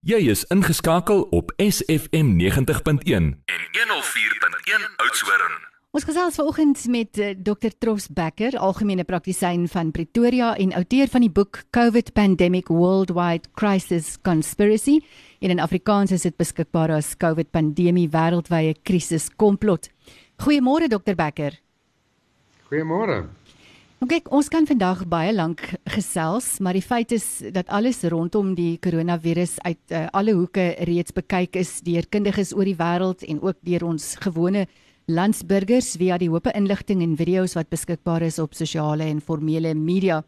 Jy is ingeskakel op SFM 90.1 en 104.1 Oudtshoorn. Ons gesels vanoggend met uh, Dr. Tros Becker, algemene praktisyn van Pretoria en outeur van die boek COVID Pandemic Worldwide Crisis Conspiracy. In Afrikaans is dit beskikbaar as COVID Pandemie Wêreldwye Krisis Komplot. Goeiemôre Dr. Becker. Goeiemôre. Nou kyk, ons kan vandag baie lank gesels, maar die feit is dat alles rondom die koronavirus uit uh, alle hoeke reeds bekyk is deur kundiges oor die wêreld en ook deur ons gewone landsburgers via die hoope inligting en video's wat beskikbaar is op sosiale en formele media.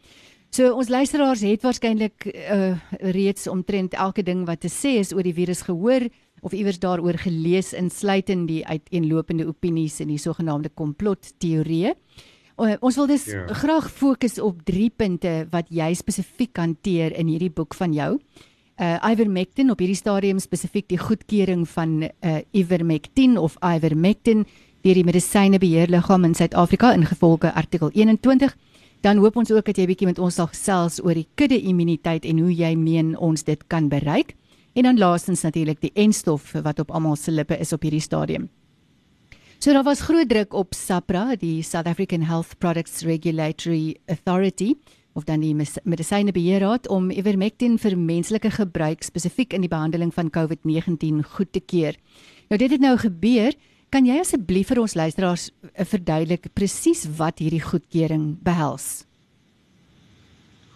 So ons luisteraars het waarskynlik uh, reeds omtrent elke ding wat te sê is oor die virus gehoor of iewers daaroor gelees insluitend die uiteenlopende opinies en die sogenaamde komplotteorieë. Uh, ons wil dus ja. graag fokus op drie punte wat jy spesifiek hanteer in hierdie boek van jou. Uh Ivermectin op hierdie stadium spesifiek die goedkeuring van uh Ivermectin of Ivermectin deur die medisynebeheerliggaam in Suid-Afrika ingevolge artikel 21. Dan hoop ons ook dat jy bietjie met ons sal gesels oor die kudde-immuniteit en hoe jy meen ons dit kan bereik. En dan laastens natuurlik die enstof wat op almal se lippe is op hierdie stadium. So daar was groot druk op SAPRA, die South African Health Products Regulatory Authority of dan die Medisynebeheerraad om Ivermectin vir menslike gebruik spesifiek in die behandeling van COVID-19 goed te keur. Nou dit het nou gebeur, kan jy asseblief vir ons luisteraars eh, verduidelik presies wat hierdie goedkeuring behels?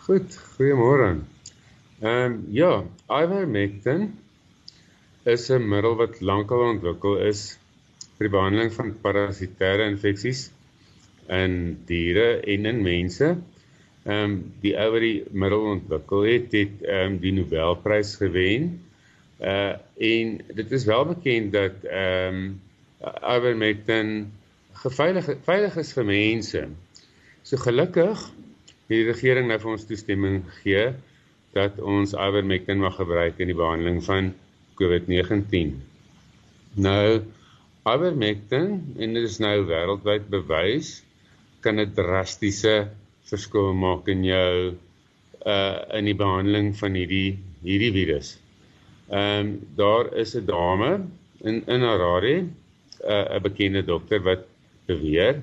Goed, goeiemôre. Ehm um, ja, Ivermectin is 'n middel wat lankal ontwikkel is vir die behandeling van parasitêre infeksies in diere en in mense. Ehm um, die ou wat die middel ontwikkel het, het ehm um, die Nobelprys gewen. Uh en dit is wel bekend dat ehm um, ivermectin geveilig veilig is vir mense. So gelukkig het die regering nou vir ons toestemming gegee dat ons ivermectin mag gebruik in die behandeling van COVID-19. Nou Ivermectin en dit is nou wêreldwyd bewys kan 'n drastiese verskil maak in jou uh in die behandeling van hierdie hierdie virus. Ehm um, daar is 'n dame in in Harare, uh, 'n bekende dokter wat beweer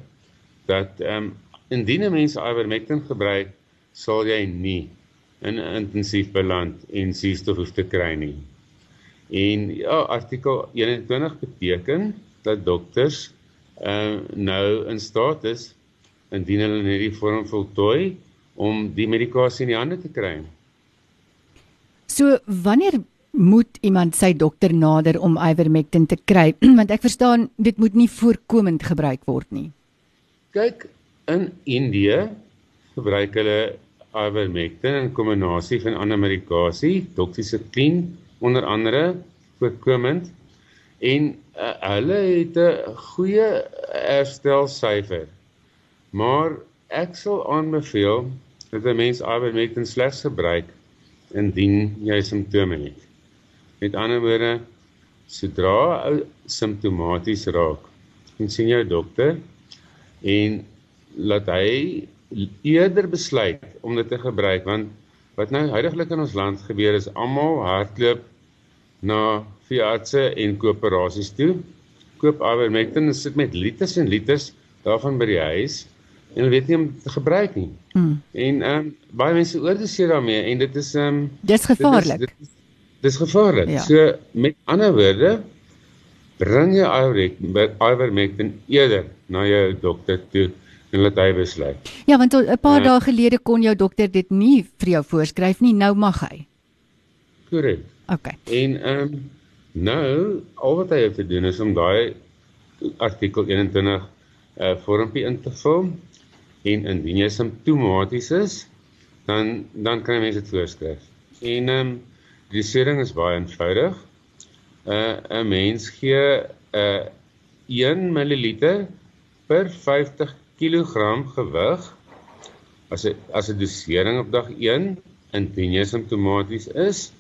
dat ehm um, indien 'n mens Ivermectin gebruik, sal jy nie in 'n intensief beland en suurstof hoef te kry nie. En ja, artikel 21 beteken dat dokters uh nou in staat is indien hulle hierdie vorm voltooi om die medikasie in die hande te kry. So wanneer moet iemand sy dokter nader om ivermectin te kry want ek verstaan dit moet nie voorkomend gebruik word nie. Kyk in Indië gebruik hulle ivermectin in kombinasie van ander medikasie, doxycycline onder andere voorkomend en uh, hulle het 'n goeie herstelsyfer. Maar ek sal aanbeveel dat 'n mens ivermectin slegs gebruik indien jy simptome het. Met ander woorde, sodra jy simptomaties raak, dan sien jou dokter en laat hy eerder besluit om dit te gebruik want wat nou heidaglik in ons land gebeur is almal hardloop na veeartse en koöperasies toe. Koop ivermectin en sit met liters en liters daarvan by die huis en hulle weet nie om te gebruik nie. Mm. En ehm um, baie mense oordoseer daarmee en dit is ehm um, dis gevaarlik. Dit is, dit is gevaarlik. Ja. So met ander woorde bring jy ivermectin eerder na jou dokter toe en laat hy besluit. Ja, want 'n paar uh, dae gelede kon jou dokter dit nie vir jou voorskryf nie, nou mag hy. Korrek. Okay. En ehm um, nou al wat hy het te doen is om daai artikel 21 'n uh, vormpie in te vul en indien jy simptomaties is, dan dan kan mense dit voorskryf. En ehm um, die dosering is baie eenvoudig. uh, 'n mens gee 'n uh, 1 ml per 50 kg gewig as 'n as 'n dosering op dag 1 indien jy simptomaties is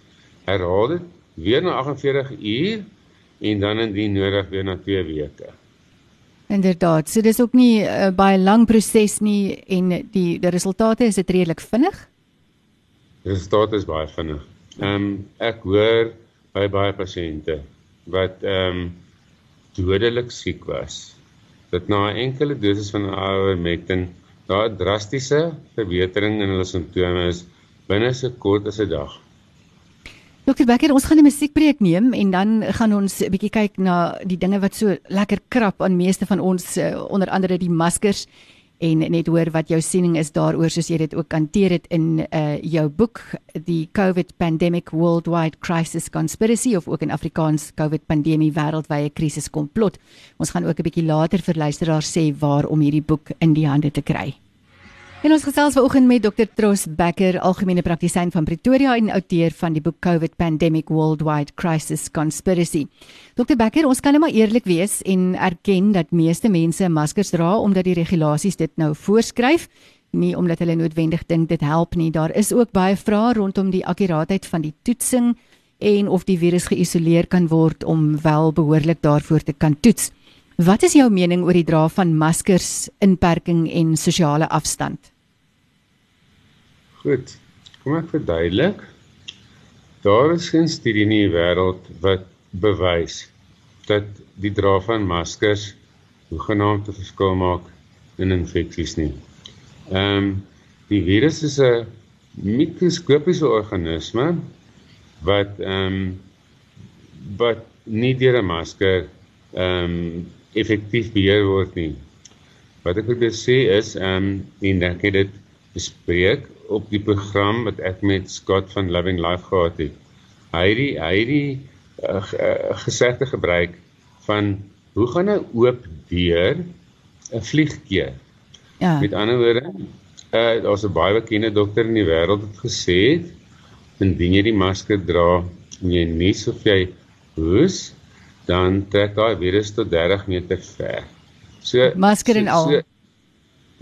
herhaal dit weer na 48 uur en dan indien nodig weer na 2 weke. Inderdaad, so dis ook nie 'n uh, eh, baie lang proses nie en die die resultate is dit redelik vinnig? Die resultate is baie vinnig. Ehm um, ek hoor by baie pasiënte wat ehm um, dodelik siek was. Dat na 'n enkele dosis van ivermectin daar 'n drastiese verbetering in hulle simptome is binne so kort as 'n dag. Dokter Becker, ons gaan 'n musiekbreek neem en dan gaan ons 'n bietjie kyk na die dinge wat so lekker krap aan meeste van ons uh, onder andere die maskers en net hoor wat jou siening is daaroor soos jy dit ook hanteer het in uh, jou boek die COVID Pandemic Worldwide Crisis Conspiracy of ook in Afrikaans COVID Pandemie wêreldwye krisis komplot. Ons gaan ook 'n bietjie later vir luisteraars sê waar om hierdie boek in die hande te kry. En ons gesels vanoggend met Dr. Tros Becker, algemene praktisyn van Pretoria en outeur van die boek COVID Pandemic Worldwide Crisis Conspiracy. Dr. Becker, ons kan net maar eerlik wees en erken dat meeste mense maskers dra omdat die regulasies dit nou voorskryf, nie omdat hulle noodwendig dink dit help nie. Daar is ook baie vrae rondom die akkuraatheid van die toetsing en of die virus geïsoleer kan word om wel behoorlik daarvoor te kan toets. Wat is jou mening oor die dra van maskers, inperking en sosiale afstand? Goed. Kom ek verduidelik. Daar is geen studie in die wêreld wat bewys dat die dra van maskers hoegenaamd 'n verskil maak in infeksies nie. Ehm um, die virus is 'n mikroskopiese organisme wat ehm um, wat nie deur 'n masker ehm um, effektief beheer word nie. Wat ek wil sê is ehm um, en ek het dit bespreek op die program wat ek met Scott van Living Life gehad het. Hy het die hy het die uh, gesegde gebruik van hoe gaan 'n oop deur 'n vlieg keer? Ja. Met ander woorde, uh, daar's 'n baie bekende dokter in die wêreld wat gesê het indien jy die masker dra en jy nies of jy hoes, dan trek daai virus tot 30 meter ver. So masker en so, al. So,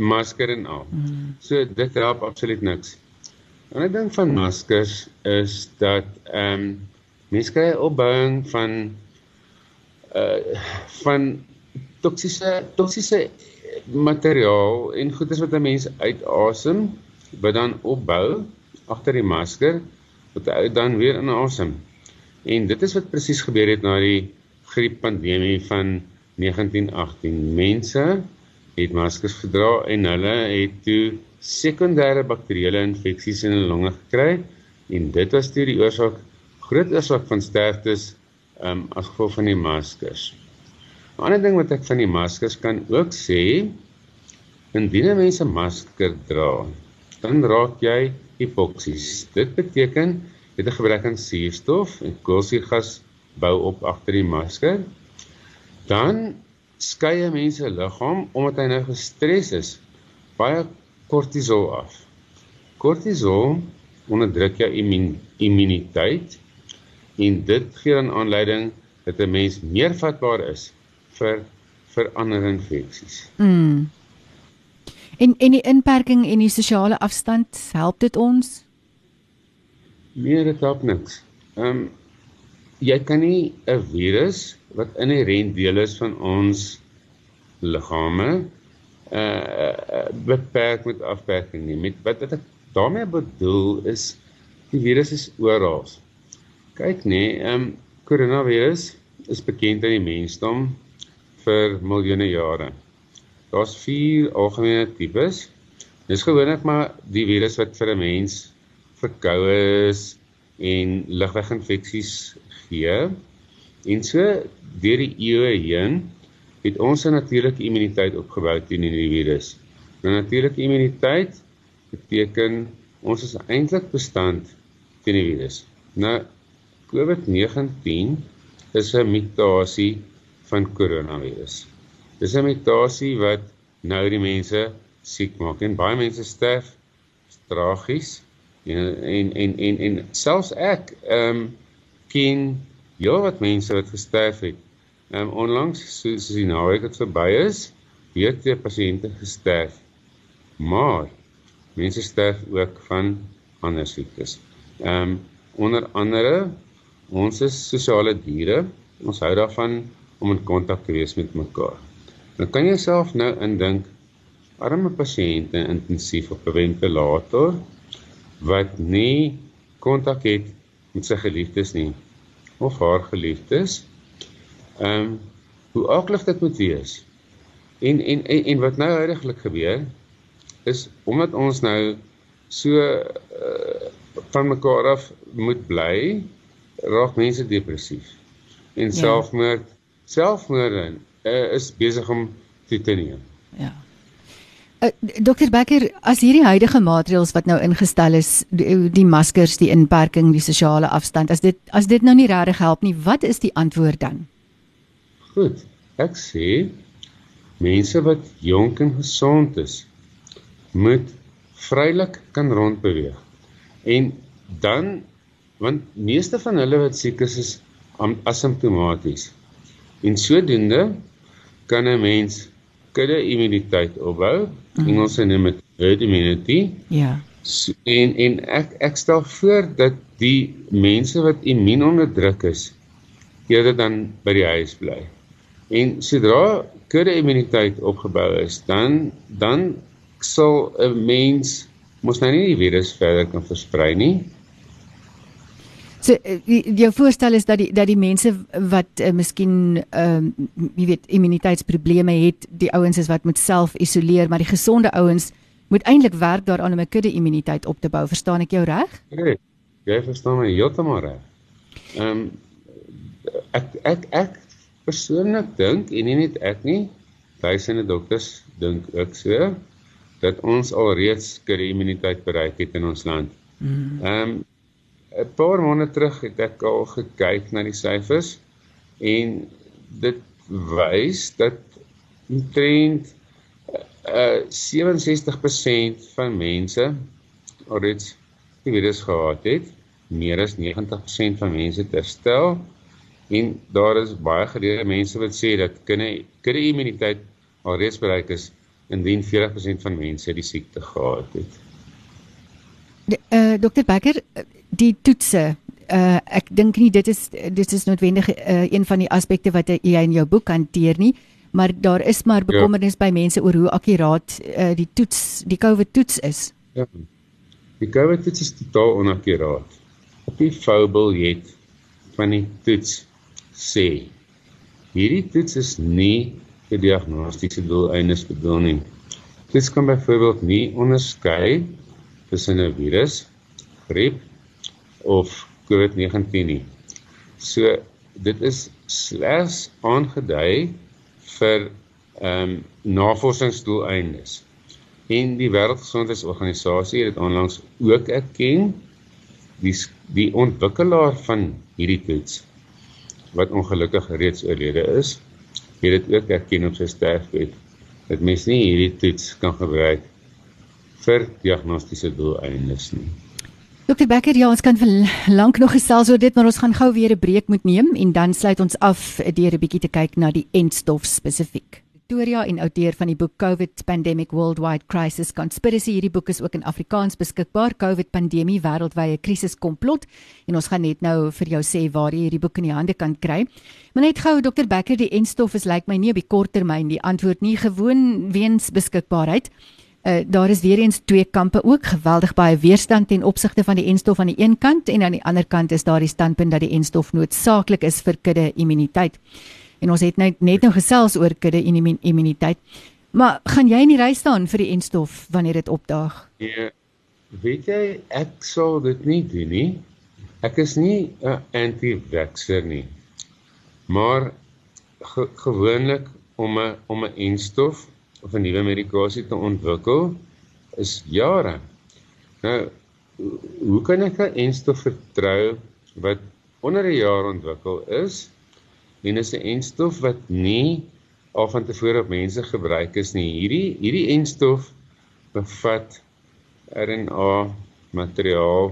masker en al. Mm. So dit help absoluut niks. En ek dink van maskers is dat ehm um, mense kry opbouing van uh van toksiese toksiese materiaal en goeders wat 'n mens uitasem wat dan opbou agter die masker wat hy dan weer inasem. En dit is wat presies gebeur het na die grieppandemie van 1918. Mense het maskers gedra en hulle het toe sekondêre bakterieële infeksies in hulle longe gekry en dit was toe die oorsaak groot oorsaak van sterftes um, as gevolg van die maskers. 'n Ander ding wat ek van die maskers kan ook sê, indien 'n mens 'n masker dra, dan raak jy hipoksies. Dit beteken het 'n gebrek aan suurstof en koolsuurgas bou op agter die masker. Dan skei 'n mens se liggaam omdat hy nou gestres is baie kortisol af. Kortisol onderdruk jou immun immuniteit en dit gee dan aanleiding dat 'n mens meer vatbaar is vir vir ander infeksies. Mm. En en die inperking en die sosiale afstand help dit ons? Nee, dit help niks. Ehm um, jy kan nie 'n virus wat inherënt deel is van ons liggame uh beperk met afperking nie. Met wat wat ek daarmee bedoel is die virus is oral. Kyk nê, nee, ehm um, koronavirus is bekend aan die mensdom vir miljoene jare. Daar's vier algemene tipes. Dis gewoonlik maar die virus wat vir 'n mens verkoue is en lugweginfeksies gee. En so deur die eeue heen het ons 'n natuurlike immuniteit opgebou teen die virus. 'n Natuurlike immuniteit beteken ons is eintlik bestand teen die virus. Nou COVID-19 is 'n mutasie van koronavirus. Dis 'n mutasie wat nou die mense siek maak en baie mense sterf tragies en en en en, en selfs ek ehm um, ken Ja, wat mense wat gesterf het. Ehm um, onlangs soos die naweek het verby is, weer twee pasiënte gesterf. Maar mense sterf ook van ander siektes. Ehm um, onder andere ons is sosiale diere. Ons hou daarvan om in kontak te wees met mekaar. Dan kan jy self nou indink arme pasiënte intensief op 'n ventilator wat nie kontak het met sy geliefdes nie of haar geliefdes. Ehm um, hoe aklig dit moet wees. En en en, en wat nou heidaglik gebeur is omdat ons nou so uh, van mekaar af moet bly, raak mense depressief. En ja. selfmoord, selfmoord uh, is besig om toe te neem. Ja. Uh, Dokter Becker, as hierdie huidige maatreëls wat nou ingestel is, die, die maskers, die inperking, die sosiale afstand, as dit as dit nou nie regtig help nie, wat is die antwoord dan? Goed. Ek sê mense wat jonk en gesond is, moet vrylik kan rondbeweeg. En dan want meeste van hulle wat siek is is asymptomaties. En sodoende kan 'n mens kudde immuniteit opbou. Mm. Engels noem dit herd immunity. Ja. So, en en ek ek stel voor dat die mense wat immuun onderdruk is eerder dan by die huis bly. En sodra kudde immuniteit opgebou is, dan dan sal 'n mens mos nou nie die virus verder kan versprei nie. So eh, jou voorstel is dat die dat die mense wat uh, miskien ehm uh, jy weet immuniteitsprobleme het, die ouens is wat moet self isoleer, maar die gesonde ouens moet eintlik werk daaraan om 'n kudde immuniteit op te bou. Verstaan ek jou reg? Nee. Jy verstaan my heeltemal reg. Ehm um, ek ek ek persoonlik dink en nie net ek nie, duisende dokters dink ook so dat ons alreeds kudde immuniteit bereik het in ons land. Hmm. Ehm um, 'n paar maande terug het ek al gekyk na die syfers en dit wys dat omtrent uh, 67% van mense alreeds die virus gehad het. Meer as 90% van mense terstel en daar is baie gereelde mense wat sê dat kinne kinne immuniteit alreeds bereik is indien 40% van mense die siekte gehad het. Uh, eh, Dr Becker, die toetse uh, ek dink nie dit is dit is noodwendig uh, een van die aspekte wat jy in jou boek hanteer nie maar daar is maar ja. bekommernis ja. by mense oor hoe akkuraat uh, die toets die COVID toets is ja die COVID toets is totaal onakkuraat die foubel het van die toets sê hierdie toets is nie vir diagnostiese doeleindes bedoel nie dit kan byvoorbeeld nie onderskei tussen 'n virus griep of COVID-19 nie. So dit is slegs aangedui vir ehm um, navorsingsdoeleindes. En die Wêreldgesondheidsorganisasie het dit onlangs ook erken die die ontwikkelaar van hierdie toets wat ongelukkig reeds oorlede is, het dit ook erken op sy sterfbed dat mens nie hierdie toets kan gebruik vir diagnostiese doeleindes nie. Dokter Becker, ja, ons kan vir lank nog gesels oor dit, maar ons gaan gou weer 'n breek moet neem en dan sluit ons af deur 'n bietjie te kyk na die entstof spesifiek. Victoria en outeur van die boek COVID Pandemic Worldwide Crisis Conspiracy. Hierdie boek is ook in Afrikaans beskikbaar. COVID pandemie wêreldwye krisis komplot. En ons gaan net nou vir jou sê waar jy hierdie boek in die hande kan kry. Maar net gou Dr Becker, die entstof is lyk like my nie op die korttermyn die antwoord nie gewoon weens beskikbaarheid. Uh, daar is weer eens twee kampe ook geweldig baie weerstand ten opsigte van die enstof aan die een kant en aan die ander kant is daar die standpunt dat die enstof noodsaaklik is vir kudde immuniteit. En ons het net net nou gesels oor kudde immuniteit. Maar gaan jy in die ry staan vir die enstof wanneer dit opdaag? Nee. Weet jy, ek sou dit nie doen nie. Ek is nie 'n anti-vaxxer nie. Maar ge gewoonlik om 'n om 'n enstof of 'n nuwe medikasie te ontwikkel is jare. Nou hoe kan ek 'n enstof vertrou wat onder 'n jaar ontwikkel is en is 'n enstof wat nie al van tevore op mense gebruik is nie. Hierdie hierdie enstof bevat RNA materiaal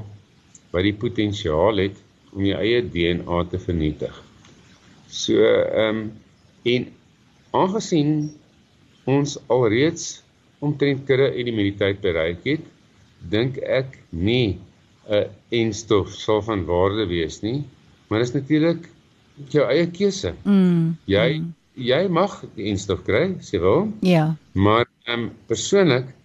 wat die potensiaal het om jou eie DNA te vernietig. So ehm um, en aangesien ons alreeds omtrent kudde immuniteit bereik het, dink ek nie 'n enstof sal van waarde wees nie, maar dit is natuurlik jou eie keuse. Mm. Jy jy mag die enstof kry, sê wel? Ja. Maar ehm um, persoonlik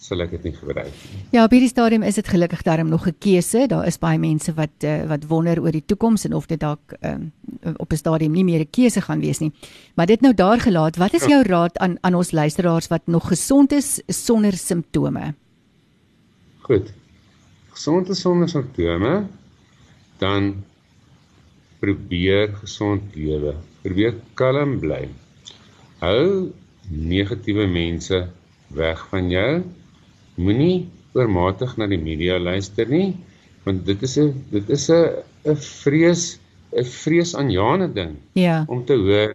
sal ek dit nie gebruik nie. Ja, op hierdie stadium is dit gelukkig daarom nog 'n keuse. Daar is baie mense wat uh, wat wonder oor die toekoms en of dit dalk um, op 'n stadium nie meer 'n keuse gaan wees nie. Maar dit nou daar gelaat, wat is jou raad aan aan ons luisteraars wat nog gesond is sonder simptome? Goed. Gesond is sonder simptome, dan probeer gesond lewe. Probeer kalm bly. Hou negatiewe mense weg van jou. Moenie oormatig na die media luister nie, want dit is 'n dit is 'n 'n vrees 'n vreesaanjaende ding. Ja. Om te hoor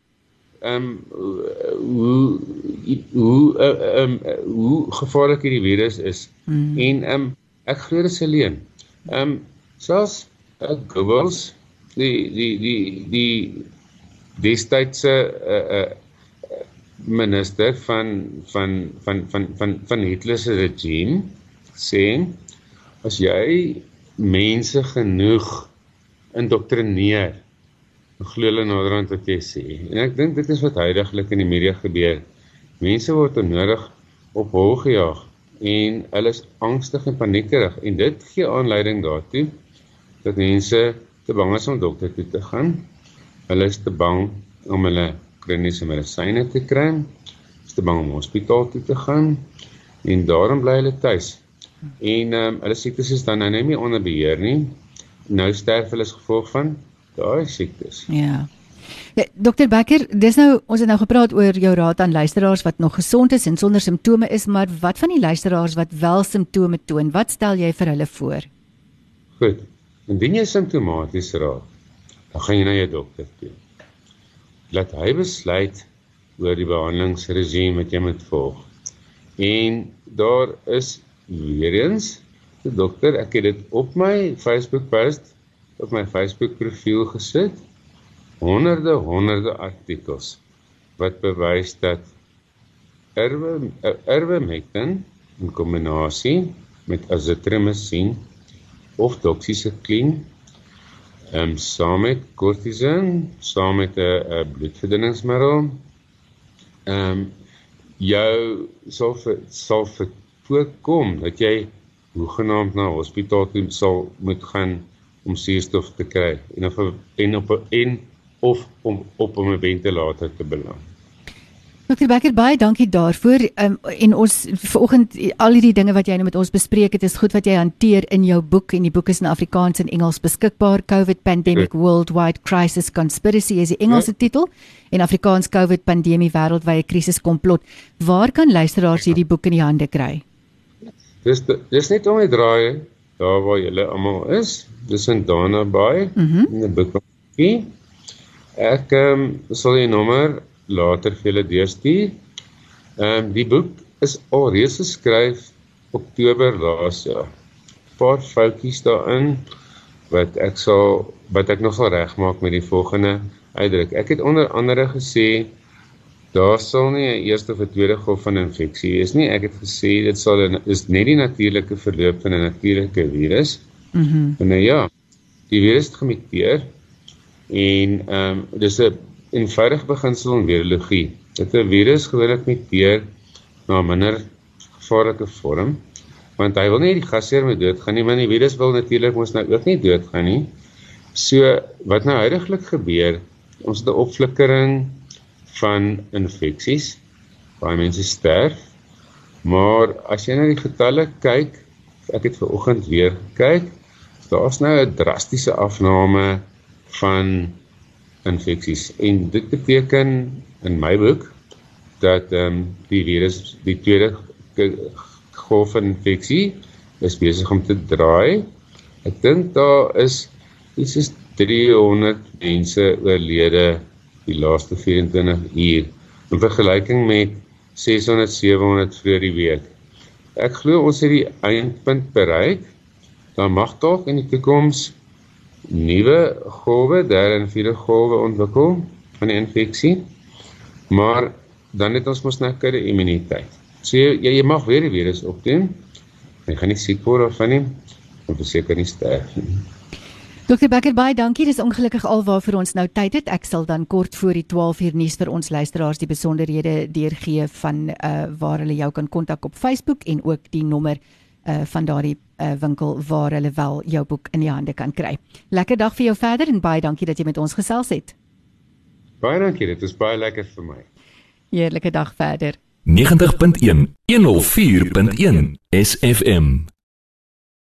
ehm um, hoe hoe ehm um, hoe gevaarlik hierdie virus is. Mm. En ehm um, ek glo dit is alleen. Ehm um, selfs uh, Goebbels die die die die destydse uh, uh, minister van van van van van van Hitler se regime sê as jy mense genoeg indoktrineer glo hulle naderhand wat jy sê. En ek dink dit is wat heidaglik in die media gebeur. Mense word onnodig op hol gejaag en hulle is angstig en paniekerig en dit gee aanleiding daartoe dat mense te bang is om dokter toe te gaan hulle is te bang om hulle kroniese medisyne te kry. Is te bang om hospitaal toe te gaan en daarom bly hulle tuis. En ehm um, hulle siektes is dan nou nie meer onder beheer nie. Nou sterf hulle as gevolg van daai siektes. Ja. Ja, Dokter Becker, dis nou ons het nou gepraat oor jou raad aan luisteraars wat nog gesond is en sonder simptome is, maar wat van die luisteraars wat wel simptome toon? Wat stel jy vir hulle voor? Goed. Indien jy simptomaties raak, dan gaan jy na jou dokter toe laat hy besluit oor die behandelingsregime wat jy moet volg. En daar is weer eens die dokter, ek het dit op my Facebook post op my Facebook profiel gesit. Honderde honderde artikels wat bewys dat erwe erwemectin in kombinasie met azithromycin of doxycycline ehm um, saam met kortison, saam met 'n bloedverdunningsmiddel. Ehm um, jou sal vir, sal vir voorkom dat jy hoegenaamd na hospitaal toe sal moet gaan om suurstof te kry en of en op en of om op 'n ventilator te beland. Dr. Becker, baie dankie daarvoor. Um, en ons vanoggend al hierdie dinge wat jy nou met ons bespreek het, is goed wat jy hanteer in jou boek en die boek is in Afrikaans en Engels beskikbaar. COVID Pandemic. Worldwide Crisis Conspiracy is die Engelse ja. titel en Afrikaans COVID Pandemie Wêreldwye Krisis Komplot. Waar kan luisteraars hierdie boek in die hande kry? Dis dis net om die draai daar waar julle almal is. Dis in Dana Bay mm -hmm. in die boekie. Ek ehm um, sal die nommer later vir julle deurstuur. Ehm um, die boek is alreeds geskryf Oktober laas jaar. 'n Paar foutjies daarin wat ek sal wat ek nog sal regmaak met die volgende uitdruk. Ek het onder andere gesê daar sal nie 'n eerste of 'n tweede golf van infeksie wees nie. Ek het gesê dit sal is net die natuurlike verloop van 'n natuurlike virus. Mhm. Mm en ja, die virus het gemuteer en ehm um, dis 'n eenvoudige beginsel in virologie dat 'n virus gewoonlik muteer na 'n minder gevaarlike vorm want hy wil nie die gasheer moet doodgaan nie want die virus wil natuurlik mos nou ook nie doodgaan nie. So wat nou huidigelik gebeur ons het 'n opflikkering van infeksies. Baie mense sterf maar as jy na die getalle kyk ek het ver oggend weer gekyk daar's nou 'n drastiese afname van infeksies en dit beteken in my boek dat ehm um, die virus die tweede golf infeksie is besig om te draai. Ek dink daar is iets is 300 mense oorlede die laaste 24 uur in vergelyking met 600 700 voor die week. Ek glo ons het die eindpunt bereik. Daar mag dalk in die toekoms nuwe golwe, derde en vierde golwe ontwikkel van die infeksie. Maar dan het ons mos nou kudde immuniteit. So jy jy mag weer die virus opdoen. Jy gaan nie siek word of van nie, en verseker nie sterf nie. Dr Becker baie dankie. Dis ongelukkig alwaar vir ons nou tyd het. Ek sal dan kort voor die 12 uur nuus vir ons luisteraars die besonderhede deurgee van uh waar hulle jou kan kontak op Facebook en ook die nommer uh van daardie uh, winkel waar hulle wel jou boek in die hande kan kry. Lekker dag vir jou verder en baie dankie dat jy met ons gesels het. Baie dankie. Dit was baie lekker vir my. Heerlike dag verder. 90.1 104.1 SFM